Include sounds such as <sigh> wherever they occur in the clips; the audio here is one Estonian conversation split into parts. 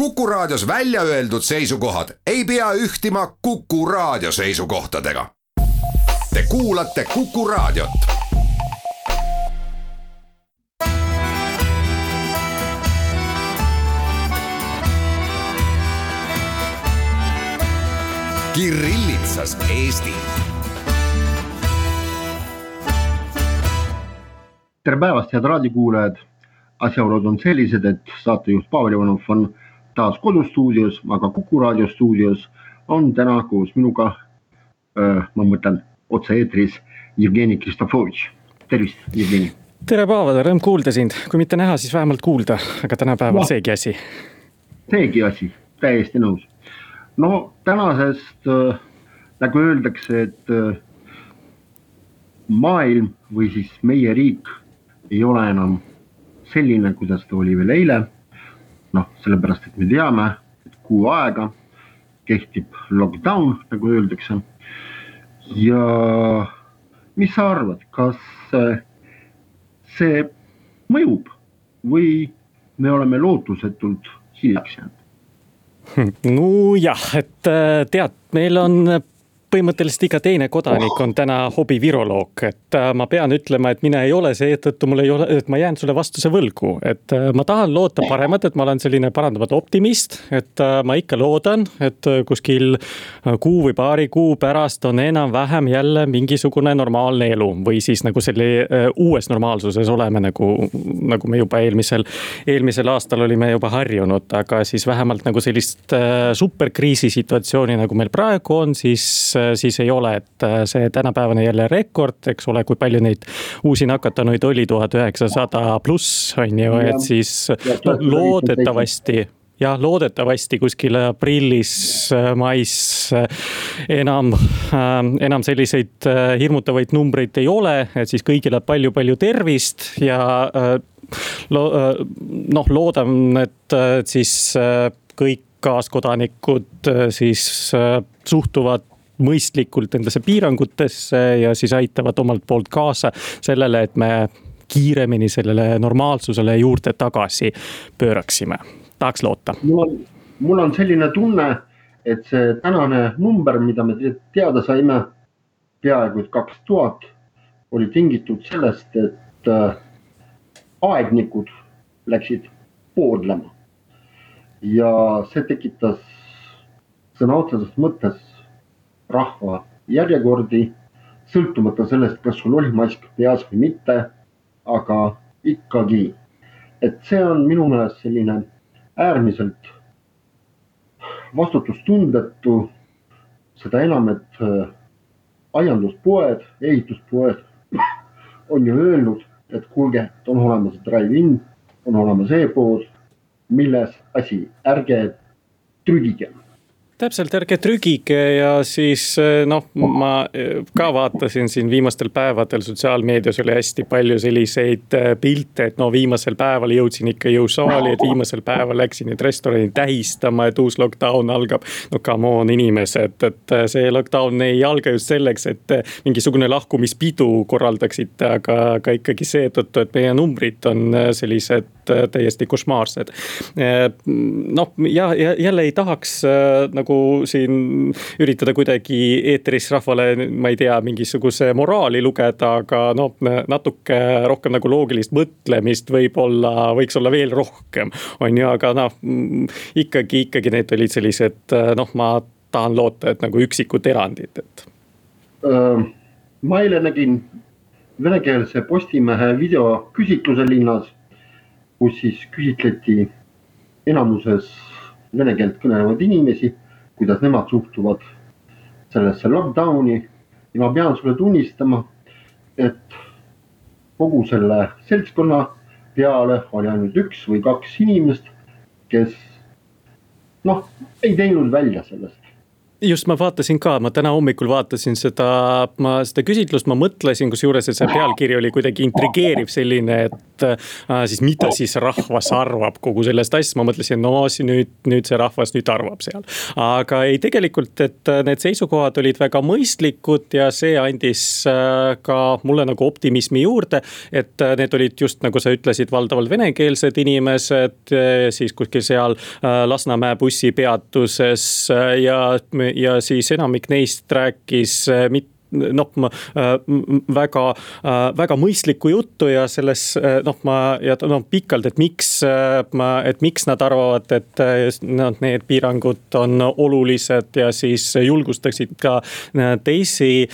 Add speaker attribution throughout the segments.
Speaker 1: Kuku Raadios välja öeldud seisukohad ei pea ühtima Kuku Raadio seisukohtadega. Te kuulate Kuku Raadiot. Kirillitsas Eesti
Speaker 2: tere päevast, head raadiokuulajad. asjaolud on sellised, et saatejuht Pavel Ivanov on taas kodustuudios, aga Kuku raadio stuudios on täna koos minuga äh,, ma mõtlen otse-eetris, Jevgeni Kristofovitš. tervist, Jevgeni.
Speaker 3: tere, Pavel, rõõm kuulda sind, kui mitte näha, siis vähemalt kuulda, aga tänapäeval no, seegi asi.
Speaker 2: seegi asi, täiesti nõus. no tänasest äh, nagu öeldakse, et äh, maailm või siis meie riik ei ole enam selline, kuidas ta oli veel eile. Noh, sellepärast, et me teame, et kuu aega kehtib lockdown, nagu öeldakse. ja mis sa arvad, kas see mõjub või me oleme lootusetult hiljaks jäänud? <laughs>
Speaker 3: nojah, et äh, tead, meil on põhimõtteliselt iga teine kodanik on täna hobiviroloog, et äh, ma pean ütlema, et mina ei ole, seetõttu mul ei ole, et ma jään sulle vastuse võlgu, et äh, ma tahan loota paremat, et ma olen selline parandamatu optimist. et äh, ma ikka loodan, et kuskil kuu või paari kuu pärast on enam-vähem jälle mingisugune normaalne elu või siis nagu selle uues normaalsuses oleme nagu, nagu me juba eelmisel, eelmisel aastal olime juba harjunud, aga siis vähemalt nagu sellist superkriisi situatsiooni, nagu meil praegu on, siis siis ei ole, et äh, see tänapäevane jälle rekord, eks ole, kui palju neid uusi nakatanuid oli, tuhat üheksasada pluss on ju, et siis no, loodetavasti jah, loodetavasti kuskil aprillis, äh, mais enam, enam selliseid hirmutavaid numbreid ei ole, et siis kõigile palju-palju tervist ja lo-, noh, loodan, et siis kõik kaaskodanikud siis suhtuvad mõistlikult nendesse piirangutesse ja siis aitavad omalt poolt kaasa sellele, et me kiiremini sellele normaalsusele juurde tagasi pööraksime, tahaks loota.
Speaker 2: mul on, mul on selline tunne, et see tänane number, mida me teada saime, peaaegu et kaks tuhat, oli tingitud sellest, et äh, aednikud läksid poodlema. ja see tekitas sõna otseses mõttes rahva järjekordi, sõltumata sellest, kas sul oli mask peas või mitte. aga ikkagi, et see on minu meelest selline äärmiselt vastutustundetu. seda enam, et äh, aianduspoed, ehituspoed <laughs> on ju öelnud, et kuulge, et on olemas drive-in, on olemas e-pood, milles asi, ärge trügige
Speaker 3: täpselt, ärge trügige ja siis eh, noh, ma eh, ka vaatasin siin viimastel päevadel sotsiaalmeedias oli hästi palju selliseid eh, pilte, et no viimasel päeval jõudsin ikka jõusaali, et viimasel päeval läksin nüüd restorani tähistama, et uus lockdown algab. no come on inimesed, et see lockdown ei alga just selleks, et mingisugune lahkumispidu korraldaksite, aga ka ikkagi seetõttu, et meie numbrid on sellised täiesti košmaarsed. noh, ja, ja jälle ei tahaks nagu nagu siin üritada kuidagi eetris rahvale, ma ei tea, mingisuguse moraali lugeda, aga noh, natuke rohkem nagu loogilist mõtlemist võib-olla võiks olla veel rohkem, on ju, aga noh, ikkagi, ikkagi need olid sellised noh, ma tahan loota, et nagu üksikud erandid, et.
Speaker 2: ma eile nägin venekeelse Postimehe videoküsitluse linnas, kus siis küsitleti enamuses vene keelt kõnelevaid inimesi kuidas nemad suhtuvad sellesse lockdown'i. Ja ma pean sulle tunnistama, et kogu selle seltskonna peale oli ainult üks või kaks inimest, kes noh, ei teinud välja sellest
Speaker 3: just ma vaatasin ka, ma täna hommikul vaatasin seda, ma seda küsitlust, ma mõtlesin, kusjuures, et see pealkiri oli kuidagi intrigeeriv selline, et äh, siis mida siis rahvas arvab kogu sellest asjast, ma mõtlesin, no nüüd, nüüd see rahvas nüüd arvab seal. aga ei, tegelikult, et äh, need seisukohad olid väga mõistlikud ja see andis äh, ka mulle nagu optimismi juurde. et äh, need olid just nagu sa ütlesid, valdavalt venekeelsed inimesed, äh, siis kuskil seal äh, Lasnamäe bussipeatuses ja ja siis enamik neist rääkis mitte noh, väga, väga mõistlikku juttu ja selles noh, ma ja noh pikalt, et miks et miks nad arvavad, et noh, need piirangud on olulised ja siis julgustaksid ka teisi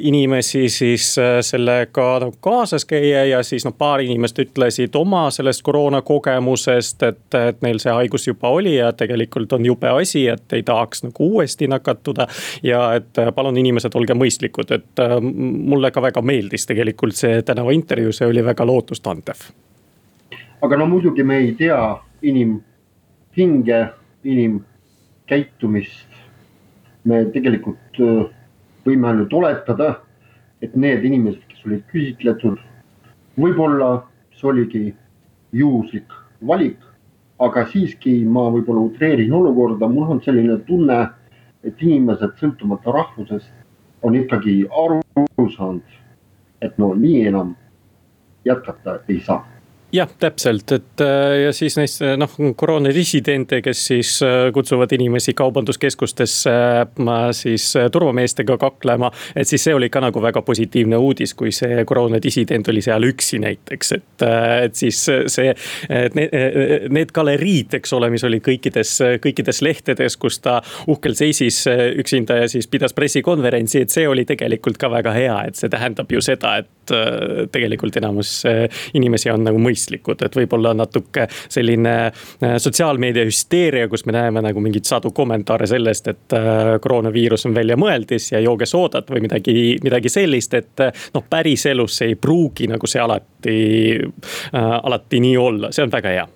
Speaker 3: inimesi siis sellega nagu kaasas käia ja siis noh, paar inimest ütlesid oma sellest koroona kogemusest, et, et neil see haigus juba oli ja tegelikult on jube asi, et ei tahaks nagu uuesti nakatuda. ja et palun inimesed, olge mõistlikud mõistlikud, et äh, mulle ka väga meeldis tegelikult see tänava intervjuu, see oli väga lootustandev.
Speaker 2: aga no muidugi me ei tea inimhinge, inimkäitumist. me tegelikult äh, võime ainult oletada, et need inimesed, kes olid küsitletud, võib-olla see oligi juhuslik valik, aga siiski ma võib-olla utreerin olukorda, mul on selline tunne, et inimesed sõltumata rahvusest on ikkagi aru saanud, et no nii enam jätkata ei saa
Speaker 3: jah, täpselt, et äh, ja siis neist äh, noh, koroona dissidente, kes siis äh, kutsuvad inimesi kaubanduskeskustesse siis turvameestega kaklema. et siis see oli ka nagu väga positiivne uudis, kui see koroona dissident oli seal üksi näiteks, et, et siis see. Need, need galeriid, eks ole, mis oli kõikides, kõikides lehtedes, kus ta uhkelt seisis üksinda ja siis pidas pressikonverentsi, et see oli tegelikult ka väga hea, et see tähendab ju seda, et tegelikult enamus inimesi on nagu mõistlikud mõistlikud, et võib-olla natuke selline äh, sotsiaalmeedia hüsteeria, kus me näeme nagu mingeid sadu kommentaare sellest, et äh, koroonaviirus on väljamõeldis ja jooge soodat või midagi, midagi sellist, et äh, noh, päriselus ei pruugi nagu see alati äh,, alati nii olla, see on väga hea.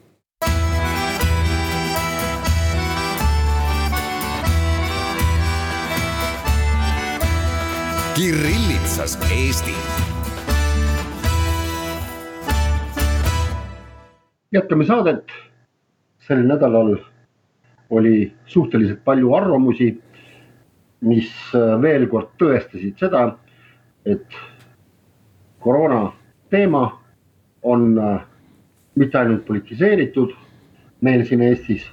Speaker 1: Kirillitsas Eesti
Speaker 2: jätkame saadet. sel nädalal oli suhteliselt palju arvamusi, mis äh, veel kord tõestasid seda, et koroona teema on äh, mitte ainult politiseeritud meil siin Eestis,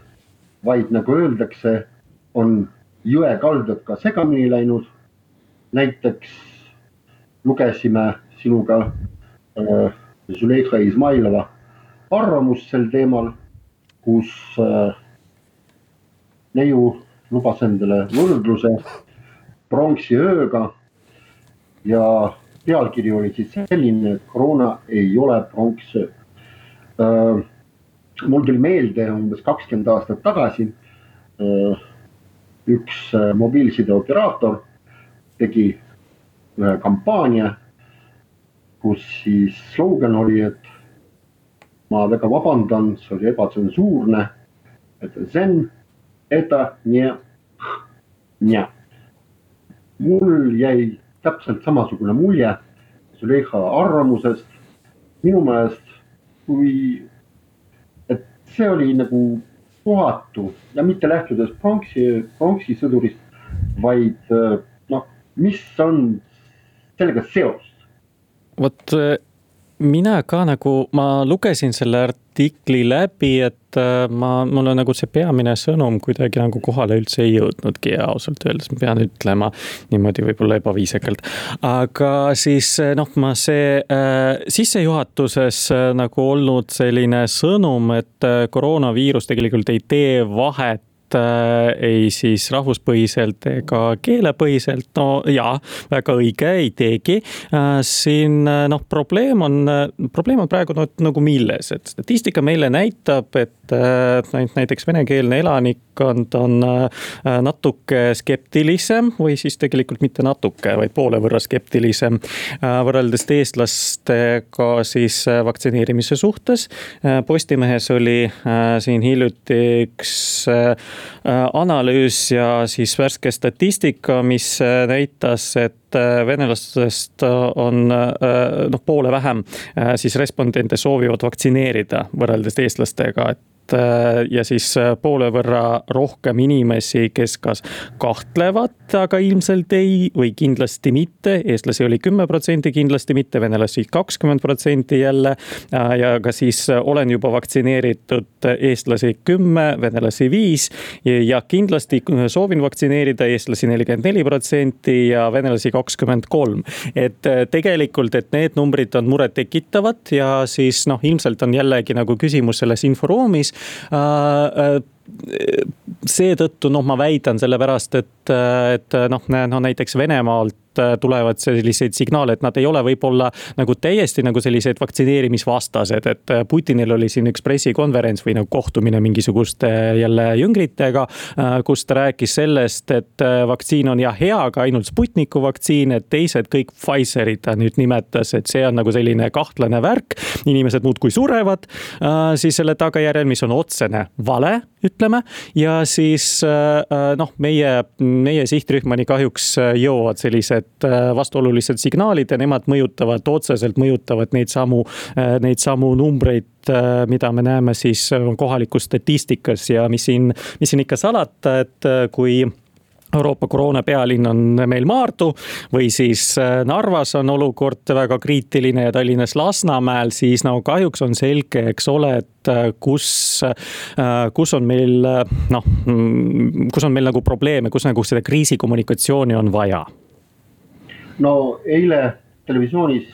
Speaker 2: vaid nagu öeldakse, on jõekaldad ka segamini läinud. näiteks lugesime sinuga äh, Züleyxa Izmailova arvamust sel teemal, kus äh, neiu lubas endale võrdluse pronksi ööga. ja pealkiri oli siis selline, et koroona ei ole pronksöö äh,. mul tuli meelde umbes kakskümmend aastat tagasi äh, üks mobiilsideoperaator tegi ühe kampaania, kus siis slogan oli, et ma väga vabandan, see oli ebatsensuurne. zen, eta, nie, nie. mul jäi täpselt samasugune mulje Züleyxa arvamusest. minu meelest, kui, et see oli nagu kohatu ja mitte lähtudes pronksi, pronksi sõdurist, vaid noh, mis on sellega seos?
Speaker 3: vot mina ka nagu, ma lugesin selle artikli läbi, et äh, ma, mulle nagu see peamine sõnum kuidagi nagu kohale üldse ei jõudnudki ja ausalt öeldes ma pean ütlema niimoodi võib-olla ebaviisakalt. aga siis äh, noh, ma see äh, sissejuhatuses äh, nagu olnud selline sõnum, et äh, koroonaviirus tegelikult ei tee vahet ei siis rahvuspõhiselt ega keelepõhiselt, no jaa, väga õige, ei teegi äh,. siin äh, noh, probleem on, äh, probleem on praegu no, nagu milles, et statistika meile näitab, et äh, näiteks venekeelne elanikkond on äh, natuke skeptilisem või siis tegelikult mitte natuke, vaid poole võrra skeptilisem äh, võrreldes eestlastega siis äh, vaktsineerimise suhtes äh,. Postimehes oli äh, siin hiljuti üks äh, analüüs ja siis värske statistika, mis näitas, et venelastest on noh, poole vähem siis respondente soovivad vaktsineerida võrreldes eestlastega, et Äh, ja siis äh, poole võrra rohkem inimesi, kes kas kahtlevad, aga ilmselt ei või kindlasti mitte. eestlasi oli kümme protsenti, kindlasti mitte, venelasi kakskümmend protsenti jälle. Äh, ja ka siis olen juba vaktsineeritud, eestlasi kümme, venelasi viis. ja kindlasti soovin vaktsineerida eestlasi nelikümmend neli protsenti ja venelasi kakskümmend kolm. et tegelikult, et need numbrid on murettekitavad ja siis noh, ilmselt on jällegi nagu küsimus selles inforuumis Äh, äh, seetõttu noh, ma väidan sellepärast, et, et noh, no näiteks Venemaalt Äh, tulevad selliseid signaale, et nad ei ole võib-olla nagu täiesti nagu sellised vaktsineerimisvastased, et äh, Putinil oli siin üks pressikonverents või nagu kohtumine mingisuguste jälle jüngritega. Äh, kus ta rääkis sellest, et vaktsiin on jah hea, aga ainult Sputniku vaktsiin, et teised kõik Pfizerid ta nüüd nimetas, et see on nagu selline kahtlane värk. inimesed muudkui surevad siis selle tagajärjel, mis on otsene vale, ütleme. ja siis noh, meie, meie sihtrühmani kahjuks jõuavad sellised sellised äh, vastuolulised signaalid ja nemad mõjutavad, otseselt mõjutavad neid samu, äh, neid samu numbreid äh, mida me näeme siis kohalikus statistikas ja mis siin, mis siin ikka salata, et kui Euroopa koroona pealinn on meil Maardu või siis Narvas on olukord väga kriitiline ja Tallinnas Lasnamäel, siis no kahjuks on selge, eks ole, et kus, kus on meil noh, mm, kus on meil nagu probleeme, kus nagu seda kriisikommunikatsiooni on vaja
Speaker 2: no eile televisioonis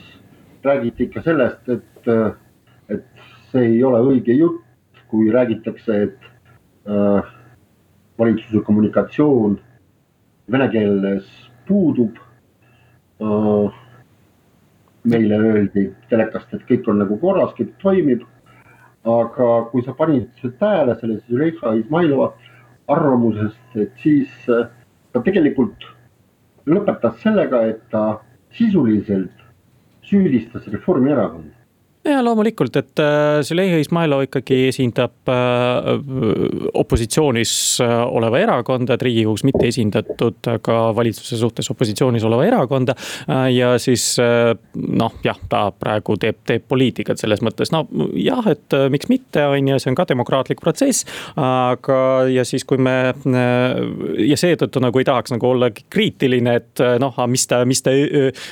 Speaker 2: räägiti ikka sellest, et, et see ei ole õige jutt, kui räägitakse, et äh, valitsuse kommunikatsioon vene keeles puudub äh,. meile öeldi telekast, et kõik on nagu korras, kõik toimib. aga kui sa panid tähele selle Züleyxa Izmailova arvamusest, et siis äh, ta tegelikult lõpetas sellega, et ta sisuliselt süüdistas Reformierakonda
Speaker 3: ja loomulikult, et äh, Züleyxa Izmailov ikkagi esindab äh, opositsioonis äh, oleva erakonda, et riigikogus mitte esindatud, aga valitsuse suhtes opositsioonis oleva erakonda. ja siis noh, jah, ta praegu teeb, teeb poliitikat selles mõttes, no jah, et miks mitte, on ju, see on ka demokraatlik protsess. aga, ja siis, kui me ja seetõttu nagu ei tahaks nagu olla kriitiline, et noh, mis ta, mis ta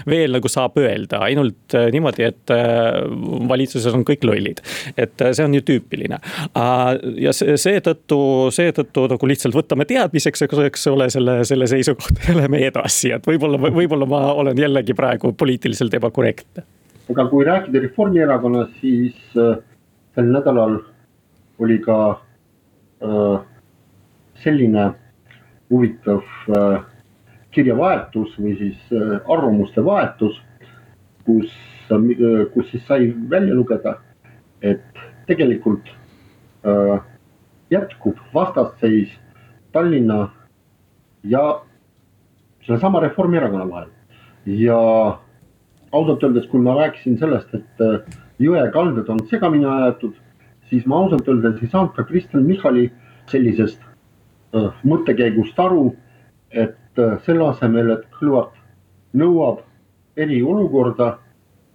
Speaker 3: veel nagu saab öelda, ainult niimoodi, et valitsuses on kõik lollid. et äh, see on ju tüüpiline. Äh, ja seetõttu, seetõttu nagu lihtsalt võtame teadmiseks, eks ole, selle, selle seisukohta ja lähme edasi, et võib-olla, võib-olla ma olen jällegi praegu poliitiliselt ebakorrektne.
Speaker 2: aga kui rääkida Reformierakonnast, siis äh, sel nädalal oli ka äh, selline huvitav äh, kirjavahetus või siis äh, arvamuste vahetus, kus kus siis sai välja lugeda, et tegelikult äh, jätkub vastasseis Tallinna ja sellesama Reformierakonna vahel. ja ausalt öeldes, kui ma rääkisin sellest, et äh, jõekalded on segamini aetud, siis ma ausalt öeldes ei saanud ka Kristen Michali sellisest äh, mõttekäigust aru, et selle asemel, et Kõlvart nõuab eriolukorda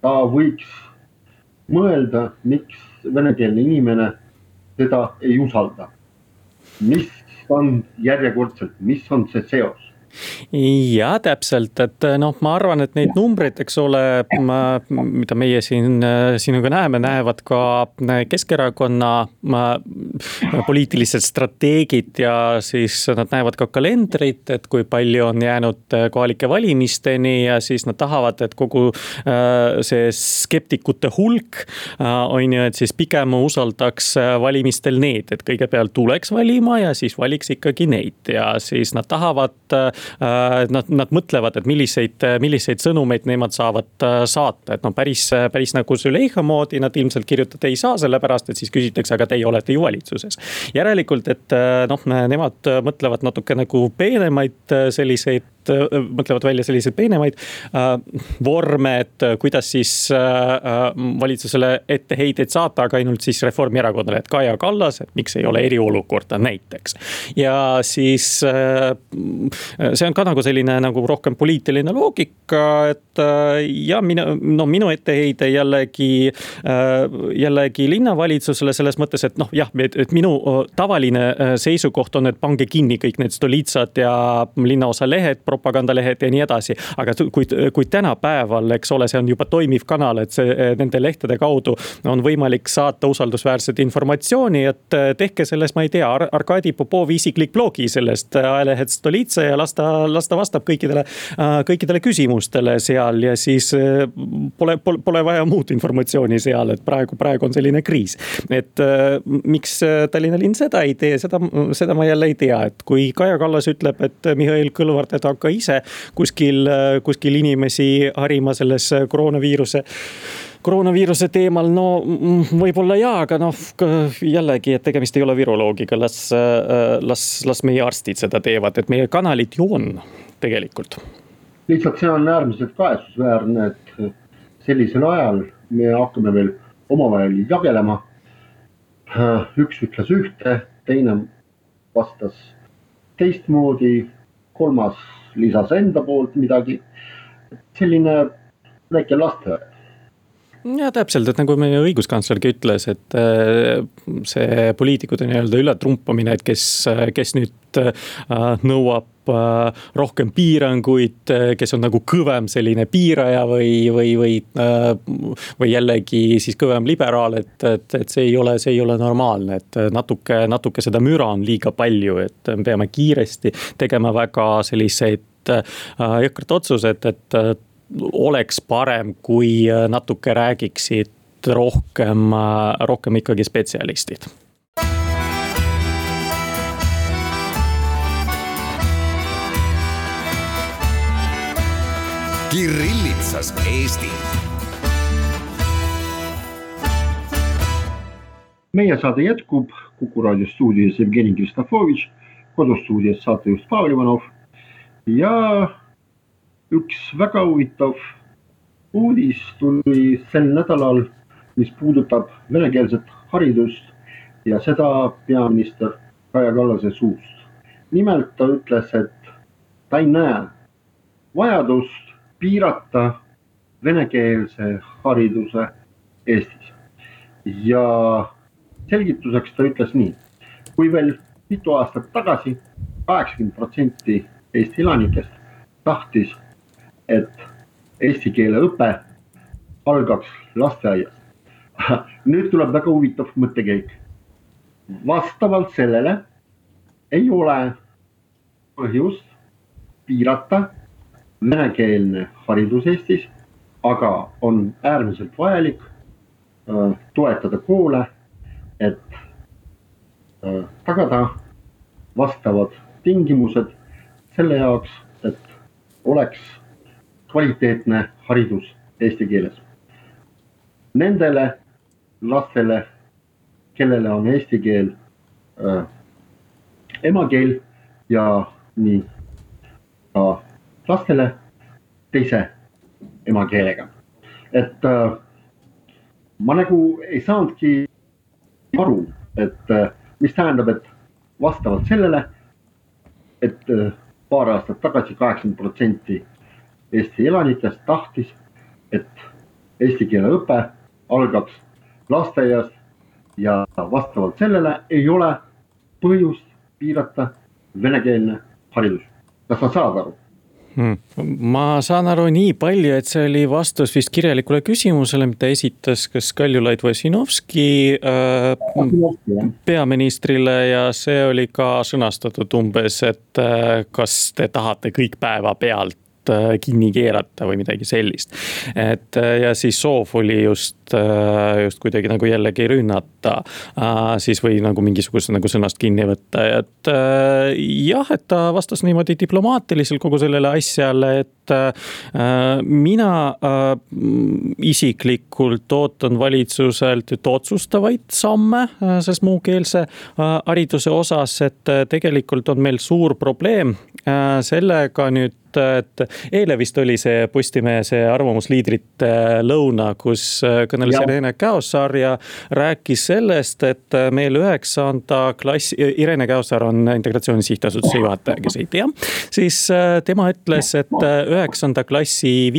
Speaker 2: ta võiks mõelda, miks venekeelne inimene teda ei usalda. mis on järjekordselt, mis on see seos?
Speaker 3: Ja täpselt, et noh, ma arvan, et neid numbreid, eks ole, mida meie siin sinuga näeme, näevad ka Keskerakonna poliitilised strateegid ja siis nad näevad ka kalendrit, et kui palju on jäänud kohalike valimisteni ja siis nad tahavad, et kogu see skeptikute hulk on ju, et siis pigem usaldaks valimistel neid, et kõigepealt tuleks valima ja siis valiks ikkagi neid ja siis nad tahavad nad, nad mõtlevad, et milliseid, milliseid sõnumeid nemad saavad äh, saata, et noh, päris, päris nagu Züleyxa moodi nad ilmselt kirjutada ei saa, sellepärast et siis küsitakse, aga teie olete ju valitsuses. järelikult, et äh, noh, nemad mõtlevad natuke nagu peenemaid selliseid mõtlevad, mõtlevad välja selliseid peenemaid vorme, et kuidas siis valitsusele etteheiteid saata, aga ainult siis Reformierakonnale, et Kaja Kallas, et miks ei ole eriolukorda näiteks. ja siis see on ka nagu selline nagu rohkem poliitiline loogika, et ja mina, no minu etteheide jällegi, jällegi linnavalitsusele selles mõttes, et noh, jah, et minu tavaline seisukoht on, et pange kinni kõik need Stolitsad ja linnaosa lehed, propagandalehed ja nii edasi. aga kuid, kuid tänapäeval, eks ole, see on juba toimiv kanal, et see nende lehtede kaudu on võimalik saata usaldusväärset informatsiooni, et tehke sellest, ma ei tea Ar, Arkadi Popovi isiklik blogi sellest ajalehest Stolitsa ja las ta, las ta vastab kõikidele, kõikidele küsimustele seal ja siis pole, pole, pole vaja muud informatsiooni seal, et praegu, praegu on selline kriis. et miks Tallinna linn seda ei tee, seda, seda ma jälle ei tea, et kui Kaja Kallas ütleb, et Mihhail Kõlvart, et hakka ise kuskil, kuskil inimesi harima selles koroonaviiruse koroonaviiruse teemal, no võib-olla jaa, aga noh, jällegi, et tegemist ei ole viroloogiga, las, las, las meie arstid seda teevad, et meie kanalid ju on tegelikult.
Speaker 2: lihtsalt see on äärmiselt kahetsusväärne, et sellisel ajal me hakkame veel omavahel jagelema. üks ütles ühte, teine vastas teistmoodi, kolmas lisas enda poolt midagi. selline väike lasteaed
Speaker 3: ja täpselt, et nagu meie õiguskantslergi ütles, et äh, see poliitikute nii-öelda ületrumpamine, et kes, kes nüüd äh, nõuab äh, rohkem piiranguid, kes on nagu kõvem selline piiraja või, või, või. või jällegi siis kõvem liberaal, et, et, et see ei ole, see ei ole normaalne, et natuke, natuke seda müra on liiga palju, et me peame kiiresti tegema väga selliseid jõhkrad otsused, et oleks parem, kui äh, natuke räägiksid rohkem, äh, rohkem ikkagi spetsialistid
Speaker 1: Kirillitsas Eesti.
Speaker 2: meie saade jätkub Kuku raadio stuudios Jevgeni Kristofovitš, kodustuudios saatejuht Pavel Ivanov ja üks väga huvitav uudis tuli sel nädalal, mis puudutab venekeelset haridust ja seda peaminister Kaja Kallase suust. nimelt ta ütles, et ta ei näe vajadust piirata venekeelse hariduse Eestis. ja selgituseks ta ütles nii, kui veel mitu aastat tagasi kaheksakümmend protsenti Eesti elanikest tahtis et eesti keele õpe algaks lasteaias. <laughs> nüüd tuleb väga huvitav mõttekäik. vastavalt sellele ei ole põhjust piirata venekeelne haridus Eestis, aga on äärmiselt vajalik äh, toetada koole, et äh, tagada vastavad tingimused selle jaoks, et oleks kvaliteetne haridus eesti keeles. Nendele lastele, kellele on eesti keel äh, emakeel ja nii ka lastele teise emakeelega. et äh, ma nagu ei saanudki aru, et äh, mis tähendab, et vastavalt sellele, et äh, paar aastat tagasi kaheksakümmend protsenti Eesti elanikest tahtis, et eesti keele õpe algaks lasteaias ja vastavalt sellele ei ole põhjust piirata venekeelne haridus. kas sa saad aru?
Speaker 3: Hmm. ma saan aru nii palju, et see oli vastus vist kirjalikule küsimusele, mida esitas kas Kaljulaid või Ossinovski äh, peaministrile ja see oli ka sõnastatud umbes, et äh, kas te tahate kõik päevapealt Äh, kinni keerata või midagi sellist. et äh, ja siis soov oli just, äh, just kuidagi nagu jällegi rünnata siis või nagu mingisugust nagu sõnast kinni võtta, et jah, et ta vastas niimoodi diplomaatiliselt kogu sellele asjale, et mina isiklikult ootan valitsuselt otsustavaid samme selles muukeelse hariduse osas, et tegelikult on meil suur probleem sellega nüüd et eile vist oli see Postimehe see arvamusliidrite lõuna, kus kõneles Irene Käosaar ja rääkis sellest, et meil üheksanda klassi, Irene Käosaar on Integratsiooni Sihtasutuse juhataja, kes ei tea. siis tema ütles, et üheksanda klassi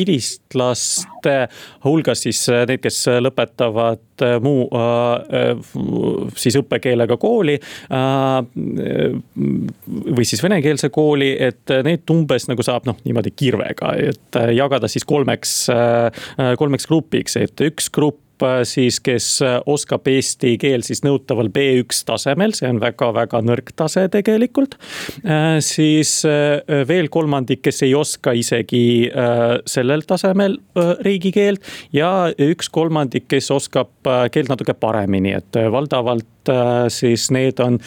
Speaker 3: vilistlaste hulgas siis need, kes lõpetavad muu siis õppekeelega kooli või siis venekeelse kooli, et need umbes nagu saab noh, niimoodi kirvega, et jagada siis kolmeks, kolmeks grupiks, et üks grupp siis, kes oskab eesti keel siis nõutaval B1 tasemel, see on väga-väga nõrk tase tegelikult. siis veel kolmandik, kes ei oska isegi sellel tasemel riigikeelt ja üks kolmandik, kes oskab keelt natuke paremini, et valdavalt siis need on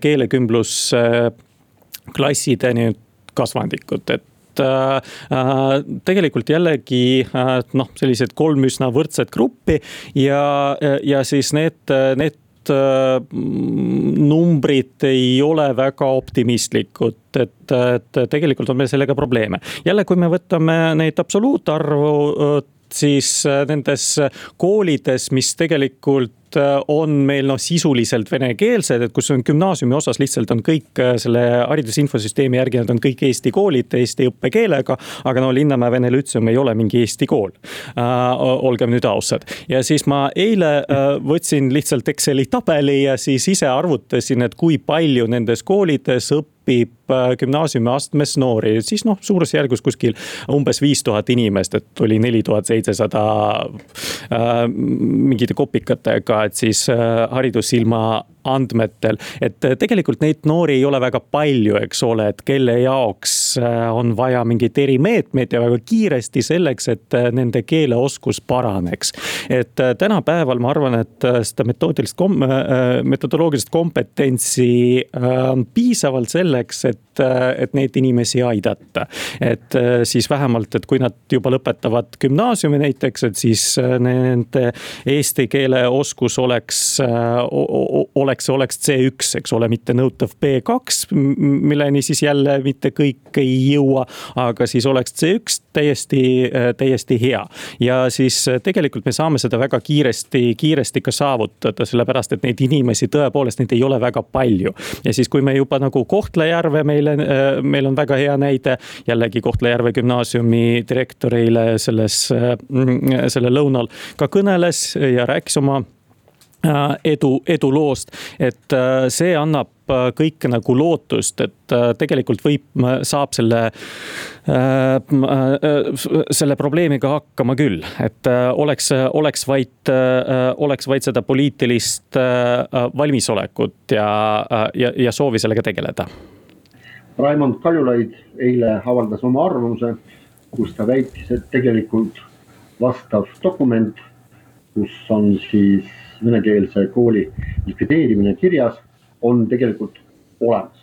Speaker 3: keelekümblusklassid nii kasvandikud, et tegelikult jällegi noh, sellised kolm üsna võrdset gruppi ja, ja siis need, need numbrid ei ole väga optimistlikud, et, et tegelikult on meil sellega probleeme. jälle, kui me võtame neid absoluutarvu siis nendes koolides, mis tegelikult Äh, on meil noh, sisuliselt venekeelsed, et kus on gümnaasiumi osas lihtsalt on kõik äh, selle hariduse infosüsteemi järgi, nad on kõik eesti koolid eesti õppekeelega. aga no Linnamäe Vene Lütseum ei ole mingi eesti kool äh,. olgem nüüd ausad ja siis ma eile äh, võtsin lihtsalt Exceli tabeli ja siis ise arvutasin, et kui palju nendes koolides õpib õpib äh, gümnaasiumiastmes noori, siis noh, suurusjärgus kuskil umbes viis tuhat inimest, et oli neli tuhat seitsesada mingite kopikatega, et siis äh, Haridussilma andmetel. et äh, tegelikult neid noori ei ole väga palju, eks ole, et kelle jaoks äh, on vaja mingeid erimeetmeid ja väga kiiresti selleks, et nende keeleoskus paraneks. et tänapäeval ma arvan, et seda metoodilist kom-, metodoloogilist kompetentsi on piisavalt selleks, et et neid inimesi aidata. et siis vähemalt, et kui nad juba lõpetavad gümnaasiumi näiteks, et siis nende eesti keele oskus oleks, oleks, oleks C1, eks ole, mitte nõutav B2, milleni siis jälle mitte kõik ei jõua. aga siis oleks C1 täiesti, täiesti hea. ja siis tegelikult me saame seda väga kiiresti, kiiresti ka saavutada, sellepärast et neid inimesi tõepoolest, neid ei ole väga palju. ja siis, kui me juba nagu Kohtla-Järve meile, meil on väga hea näide. Jällegi Kohtla-Järve gümnaasiumi direktorile selles, selle lõunal ka kõneles ja rääkis oma äh, edu, eduloost, et äh, see annab äh, kõik nagu lootust, et tegelikult võib, saab selle, selle probleemiga hakkama küll, et oleks, oleks vaid, oleks vaid seda poliitilist valmisolekut ja, ja, ja soovi sellega tegeleda
Speaker 2: Raimond Kaljulaid eile avaldas oma arvamuse, kus ta väitis, et tegelikult vastav dokument, kus on siis venekeelse kooli likvideerimine kirjas, on tegelikult olemas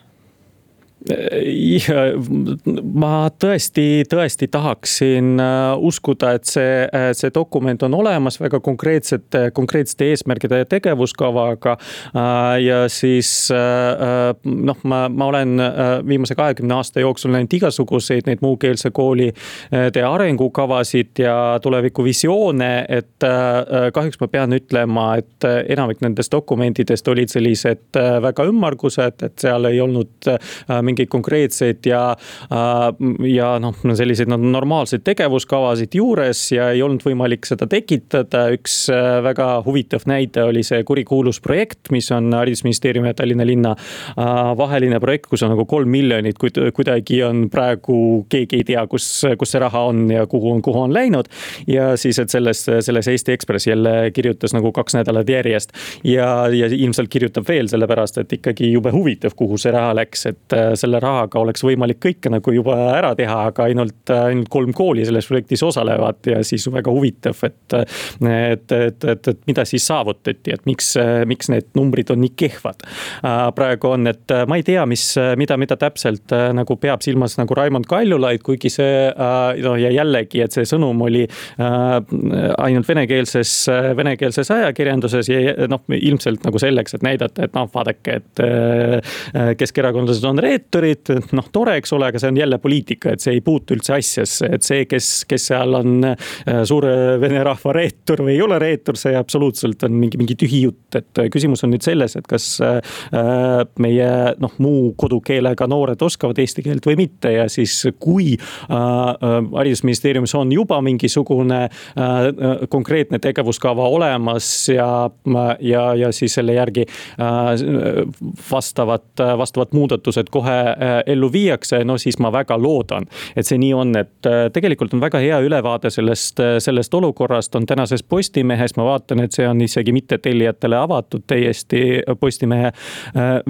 Speaker 3: ma tõesti, tõesti tahaksin äh, uskuda, et see, äh, see dokument on olemas väga konkreetsete, konkreetsete eesmärgide ja tegevuskavaga. Äh, ja siis noh, ma, ma olen viimase kahekümne aasta jooksul näinud igasuguseid neid muukeelse kooli arengukavasid ja tulevikuvisioone, et kahjuks ma pean ütlema, et enamik nendest dokumentidest olid sellised väga ümmargused, et seal ei olnud mingi mingeid konkreetseid ja, äh, ja noh, selliseid no, normaalseid tegevuskavasid juures ja ei olnud võimalik seda tekitada. üks äh, väga huvitav näide oli see kurikuulus projekt, mis on haridusministeeriumi ja Tallinna linna äh, vaheline projekt, kus on nagu kolm miljonit, kuid kuidagi on praegu keegi ei tea, kus, kus see raha on ja kuhu on, kuhu on läinud. ja siis, et selles, selles Eesti Ekspress jälle kirjutas nagu kaks nädalat järjest ja, ja ilmselt kirjutab veel sellepärast, et ikkagi jube huvitav, kuhu see raha läks, et selle rahaga oleks võimalik kõike nagu juba ära teha, aga ainult, ainult kolm kooli selles projektis osalevad ja siis väga huvitav, et. et, et, et, et mida siis saavutati, et miks, miks need numbrid on nii kehvad praegu on, et ma ei tea, mis, mida, mida täpselt nagu peab silmas nagu Raimond Kaljulaid, kuigi see noh, ja jällegi, et see sõnum oli ainult venekeelses, venekeelses ajakirjanduses ja noh, ilmselt nagu selleks, et näidata, et noh, vaadake, et keskerakondlased on reet-, reetorid, noh tore, eks ole, aga see on jälle poliitika, et see ei puutu üldse asjasse, et see, kes, kes seal on suure vene rahva reetur või ei ole reetur, see absoluutselt on mingi, mingi tühi jutt, et küsimus on nüüd selles, et kas meie noh, muu kodukeelega noored oskavad eesti keelt või mitte ja siis kui haridusministeeriumis on juba mingisugune konkreetne tegevuskava olemas ja, ja, ja siis selle järgi vastavad, vastavad muudatused kohe äh, ellu viiakse, no siis ma väga loodan, et see nii on, et äh, tegelikult on väga hea ülevaade sellest, äh, sellest olukorrast on tänases Postimehes, ma vaatan, et see on isegi mittetellijatele avatud täiesti Postimehe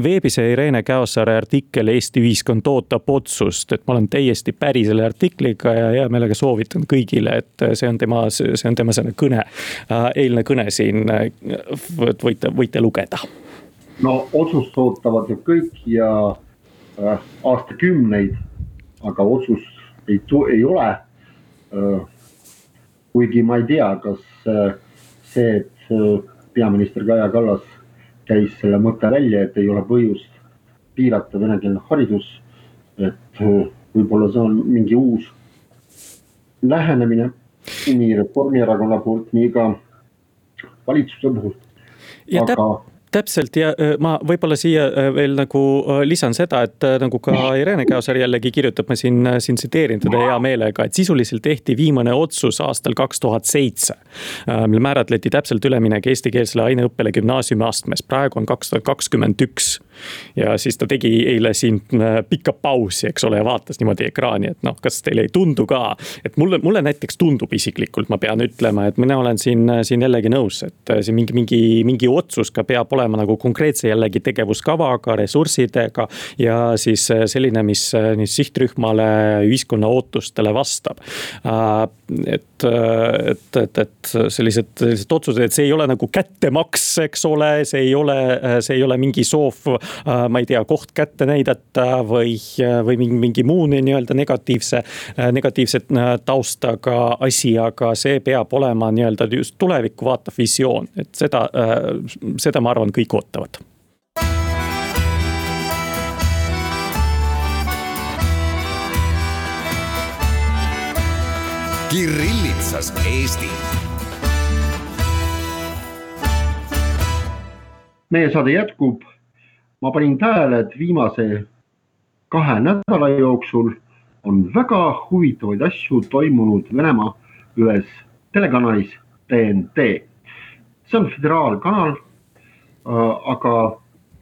Speaker 3: veebis ja Irene Käosaare artikkel Eesti ühiskond ootab otsust, et ma olen täiesti päri selle artikliga ja hea meelega soovitan kõigile, et see on tema, see on tema selline kõne, eilne kõne siin, võite, võite lugeda.
Speaker 2: No otsust ootavad ju kõik ja äh, aastakümneid, aga otsust ei, ei ole äh,. kuigi ma ei tea, kas äh, see, et äh, peaminister Kaja Kallas käis selle mõtte välja, et ei ole põhjust piirata venekeelne haridus. et äh, võib-olla see on mingi uus lähenemine nii Reformierakonna poolt, nii ka valitsuse puhul.
Speaker 3: aga täpselt ja ma võib-olla siia veel nagu lisan seda, et nagu ka Irene Käosaar jällegi kirjutab, ma siin, siin tsiteerin teda hea meelega, et sisuliselt tehti viimane otsus aastal kaks tuhat seitse. mil määratleti täpselt üleminek eestikeelsele aineõppele gümnaasiumiastmes, praegu on kaks tuhat kakskümmend üks. ja siis ta tegi eile siin pika pausi, eks ole, ja vaatas niimoodi ekraani, et noh, kas teile ei tundu ka. et mulle, mulle näiteks tundub isiklikult, ma pean ütlema, et mina olen siin, siin jällegi nõus, et siin mingi, mingi, mingi otsus ka peab olema olema nagu konkreetse jällegi tegevuskavaga, ressurssidega. ja siis äh, selline, mis, äh, mis sihtrühmale, ühiskonna ootustele vastab. Äh, et, et, et, et sellised, sellised otsused, et see ei ole nagu kättemaks, eks ole, see ei ole, see ei ole mingi soov, ma ei tea, koht kätte näidata või, või mingi, mingi muu nii-öelda negatiivse, negatiivse taustaga asi, aga see peab olema nii-öelda just tulevikku vaatav visioon, et seda, seda ma arvan, kõik ootavad.
Speaker 1: Kirillitsas Eesti.
Speaker 2: meie saade jätkub. ma panin tähele, et viimase kahe nädala jooksul on väga huvitavaid asju toimunud Venemaa ühes telekanalis TNT. see on föderaalkanal aga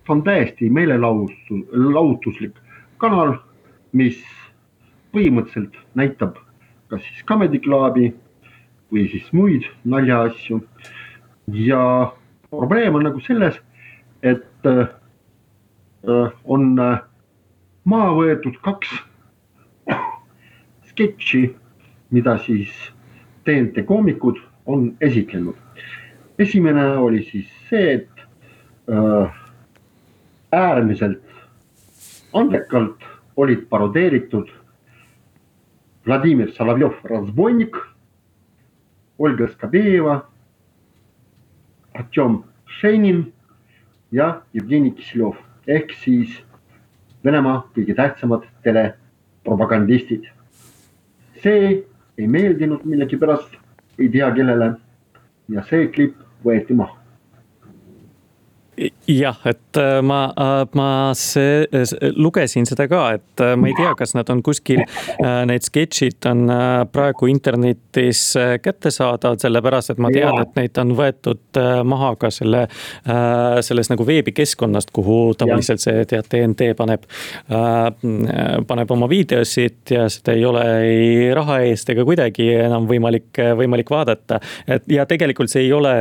Speaker 2: see on täiesti meelelahutuslik kanal, mis põhimõtteliselt näitab kas siis Comedy Clubi või siis muid naljaasju. ja probleem on nagu selles, et äh, on äh, maha võetud kaks sketši, mida siis TNT koomikud on esitlenud. esimene oli siis see, et Äh, äärmiselt andekalt olid parodeeritud Vladimir Solovjov, Razvonnik, Olga Skabejeva, Artjom Šenin ja Jevgeni Kisilov ehk siis Venemaa kõige tähtsamad telepropagandistid. see ei meeldinud millegipärast, ei tea kellele. Ja see klipp võeti maha
Speaker 3: jah, et äh, ma, äh, ma see, lugesin seda ka, et äh, ma ei tea, kas nad on kuskil, need sketšid on praegu internetis kättesaadavad, sellepärast et ma tean, et neid on võetud maha ka selle, selles nagu veebikeskkonnast, kuhu tavaliselt see tead, TNT paneb, paneb oma videosid ja seda ei ole ei raha eest ega kuidagi enam võimalik, võimalik vaadata. et ja tegelikult see ei ole,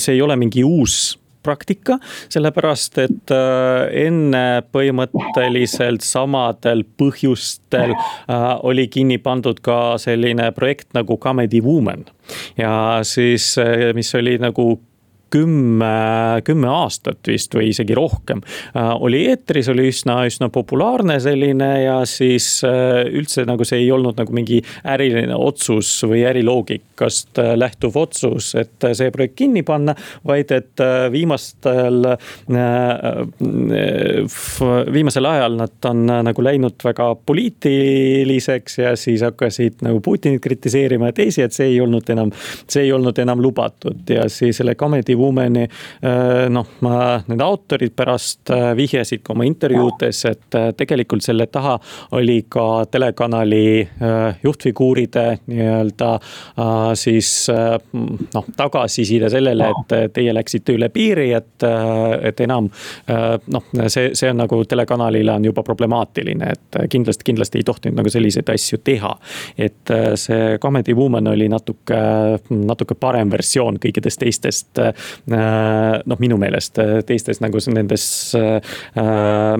Speaker 3: see ei ole mingi uus praktika, sellepärast et äh, enne põhimõtteliselt samadel põhjustel äh, oli kinni pandud ka selline projekt nagu Comedy Woman. ja siis, äh, mis oli nagu kümme, kümme aastat vist või isegi rohkem. Äh, oli eetris, oli üsna, üsna populaarne selline ja siis äh, üldse nagu see ei olnud nagu mingi äriline otsus või äriloogikast äh, lähtuv otsus, et see projekt kinni panna. vaid et viimastel, viimasel ajal nad on nagu läinud väga poliitiliseks ja siis hakkasid nagu Putinit kritiseerima ja teisi, et see ei olnud enam, see ei olnud enam lubatud ja siis selle Comedy Womani äh, noh, need autorid pärast äh, vihjasid ka oma intervjuudes, et äh, tegelikult selle taha oli ka telekanali juhtfiguuride nii-öelda siis noh, tagasiside sellele, et teie läksite üle piiri, et, et enam noh, see, see on nagu telekanalile on juba problemaatiline, et kindlasti, kindlasti ei tohtinud nagu selliseid asju teha. et see Comedy Woman oli natuke, natuke parem versioon kõikidest teistest noh, minu meelest äh, teistes nagu nendes äh,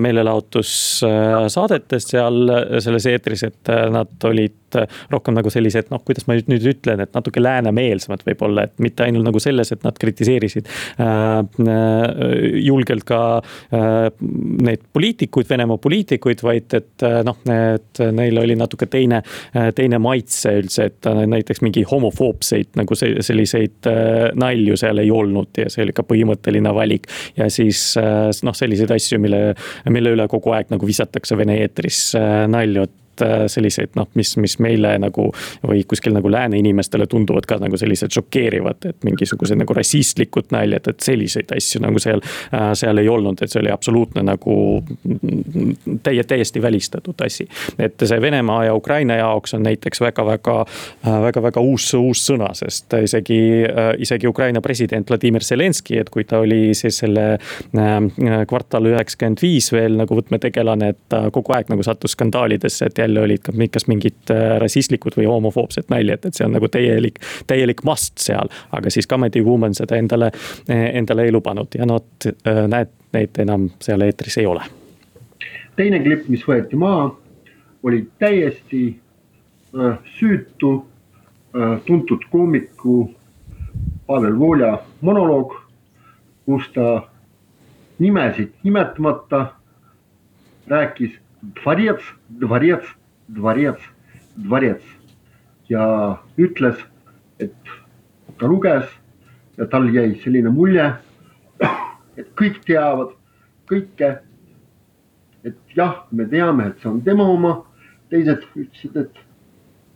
Speaker 3: meelelahutussaadetes seal selles eetris, et nad olid rohkem nagu sellised, noh, kuidas ma nüüd, ütlen, et natuke läänemeelsemad võib-olla, et mitte ainult nagu selles, et nad kritiseerisid julgelt ka neid poliitikuid, Venemaa poliitikuid, vaid et noh, et neil oli natuke teine, teine maitse üldse, et näiteks mingi homofoobseid nagu selliseid nalju seal ei olnud ja see oli ka põhimõtteline valik. ja siis noh, selliseid asju, mille, mille üle kogu aeg nagu visatakse Vene eetris nalju, et Äh, selliseid noh, mis, mis meile nagu või kuskil nagu lääne inimestele tunduvad ka nagu sellised šokeerivad, et mingisugused nagu rassistlikud naljad, et selliseid asju nagu seal, äh, seal ei olnud, et see oli absoluutne nagu täie, täiesti välistatud asi. et see Venemaa ja Ukraina jaoks on näiteks väga-väga, äh, väga-väga uus, uus sõna, sest isegi, isegi Ukraina president Vladimir Zelenskõi, et kui ta oli siis selle kvartal üheksakümmend viis veel nagu võtmetegelane, et ta kogu aeg nagu sattus skandaalidesse, et jälle olid ka kas mingid äh, rassistlikud või homofoobsed naljad, et see on nagu täielik, täielik must seal. aga siis Comedy Woman seda endale, endale ei lubanud ja noh, näed, neid enam seal eetris ei ole.
Speaker 2: teine klipp, mis võeti maha, oli täiesti äh, süütu äh, tuntud koomiku Pavel Volja monoloog, kus ta nimesid nimetamata rääkis dvorets, dvorets, dvorets, dvorets ja ütles, et ta luges ja tal jäi selline mulje, et kõik teavad kõike. et jah, me teame, et see on tema oma, teised ütlesid, et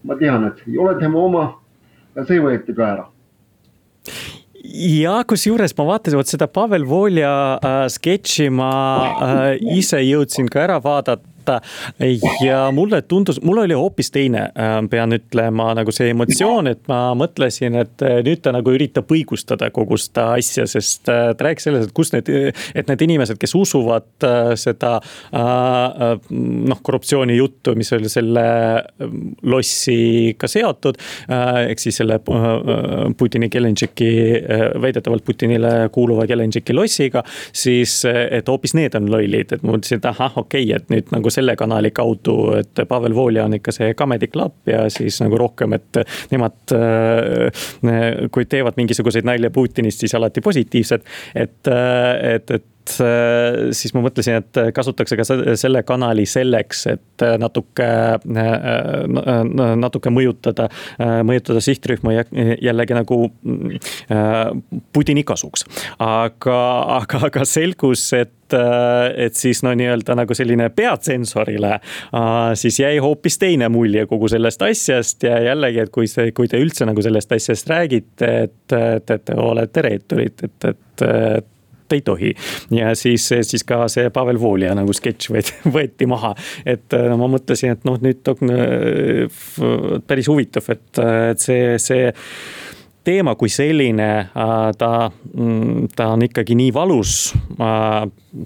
Speaker 2: ma tean, et see ei ole tema oma ja see võeti ka ära.
Speaker 3: Ja kusjuures ma vaatasin vot seda Pavel Volja äh, sketši ma äh, ise jõudsin ka ära vaadata võtta. ja mulle tundus, mul oli hoopis teine, äh, pean ütlema, nagu see emotsioon, et ma mõtlesin, et äh, nüüd ta nagu üritab õigustada kogu seda asja, sest äh, ta rääkis sellest, et kus need, et need inimesed, kes usuvad seda noh, korruptsioonijuttu, mis oli selle lossiga seotud. ehk siis selle Putini Gelendžiki, väidetavalt Putinile kuuluva Gelendžiki lossiga, siis et hoopis need on lollid, et ma mõtlesin, et ahah, okei okay,, et nüüd nagu selle kanali kaudu, et Pavel Volja on ikka see Comedy Club ja siis nagu rohkem, et nemad. Äh, kui teevad mingisuguseid nalja Putinist, siis alati positiivsed, et, äh, et, et siis ma mõtlesin, et kasutatakse ka selle kanali selleks, et natuke, äh, natuke mõjutada, mõjutada sihtrühma jällegi nagu äh, Putini kasuks. aga, aga, aga selgus, et et siis no nii-öelda nagu selline peatsensorile siis jäi hoopis teine mulje kogu sellest asjast ja jällegi, et kui see, kui te üldse nagu sellest asjast räägite, et, et, et te olete reeturid, et, et, et ei tohi. ja siis, siis ka see Pavel Volja nagu sketš <laughs> võeti, maha. et no ma mõtlesin, et noh, nüüd on äh, päris huvitav, et, et see, see teema kui selline, äh, ta, mm, ta on ikkagi nii valus äh,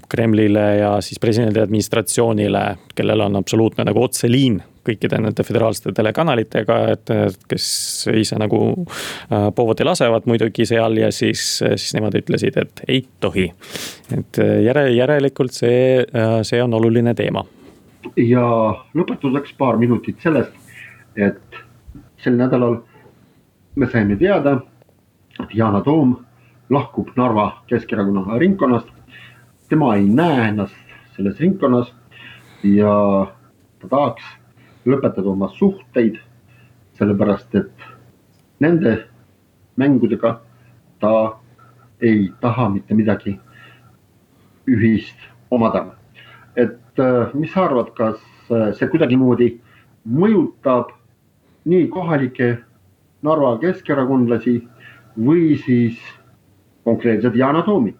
Speaker 3: Kremlile ja siis presidendi administratsioonile, kellel on absoluutne nagu otseliin kõikide nende föderaalsete telekanalitega, et kes ise nagu äh, poodi lasevad muidugi seal ja siis, siis nemad ütlesid, et ei tohi. et järe, järelikult see, see on oluline teema.
Speaker 2: ja lõpetuseks paar minutit sellest, et sel nädalal me saime teada, et Yana Toom lahkub Narva Keskerakonna ringkonnast. tema ei näe ennast selles ringkonnas ja ta tahaks lõpetada oma suhteid, sellepärast et nende mängudega ta ei taha mitte midagi ühist omada. et äh, mis sa arvad, kas äh, see kuidagimoodi mõjutab nii kohalikke Narva keskerakondlasi või siis konkreetselt Yana Toomi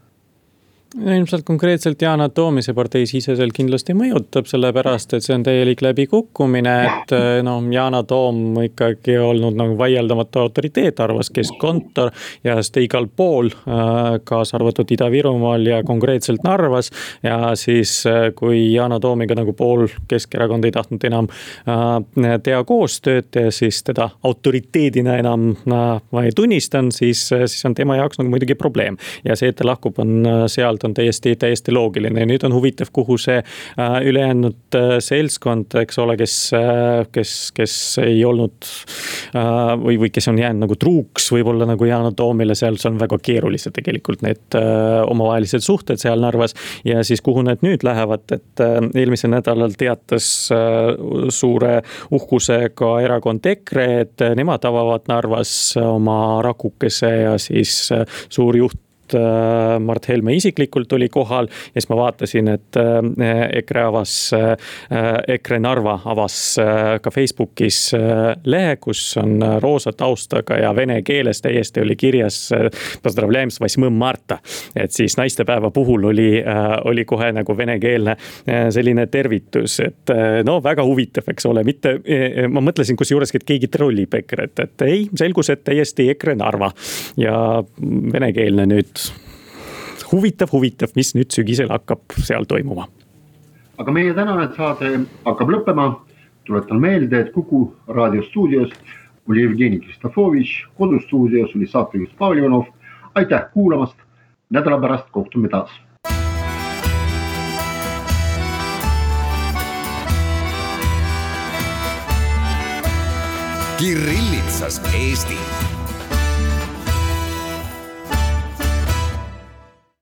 Speaker 3: ilmselt konkreetselt Yana Toomise partei siseselt kindlasti mõjutab, sellepärast et see on täielik läbikukkumine, et eh, noh, Yana Toom ikkagi olnud nagu vaieldamatu autoriteet, arvas keskkontor ja sest igal pool, eh, kaasa arvatud Ida-Virumaal ja konkreetselt Narvas. ja siis, eh, kui Yana Toomiga nagu pool Keskerakond ei tahtnud enam teha koostööd ja siis teda autoriteedina enam ma ei tunnistan, siis, siis on tema jaoks nagu muidugi probleem. ja see, et ta lahkub, on sealt on täiesti, täiesti loogiline ja nüüd on huvitav, kuhu see äh, ülejäänud äh, seltskond, eks ole, kes, äh, kes, kes ei olnud või, või kes on jäänud nagu truuks võib-olla nagu Yana Toomile, seal on väga keerulised tegelikult need omavahelised suhted seal Narvas. ja siis kuhu need nüüd lähevad, et eelmisel nädalal teatas suure uhkusega erakond EKRE, et nemad avavad Narvas oma rakukese ja siis suur juht Mart Helme isiklikult oli kohal ja siis ma vaatasin, et äh, EKRE avas, äh, EKRE Narva avas ka Facebookis lehe, kus on roosa taustaga ja vene keeles täiesti oli kirjas. et siis naistepäeva puhul oli, oli kohe nagu venekeelne selline tervitus, et no väga huvitav, eks ole, mitte, ma mõtlesin kusjuures, et keegi trollib EKRE-t, et ei, selgus, et täiesti EKRE Narva ja venekeelne nüüd huvitav, huvitav, mis nüüd sügisel hakkab seal toimuma.
Speaker 2: aga meie tänane saade hakkab lõppema. tuletan meelde, et Kuku raadiostuudios oli Jevgeni Kristofovitš, kodustuudios oli saatejuht Pavel Ivanov. aitäh kuulamast, nädala pärast kohtume taas
Speaker 1: Kirillitsas Eesti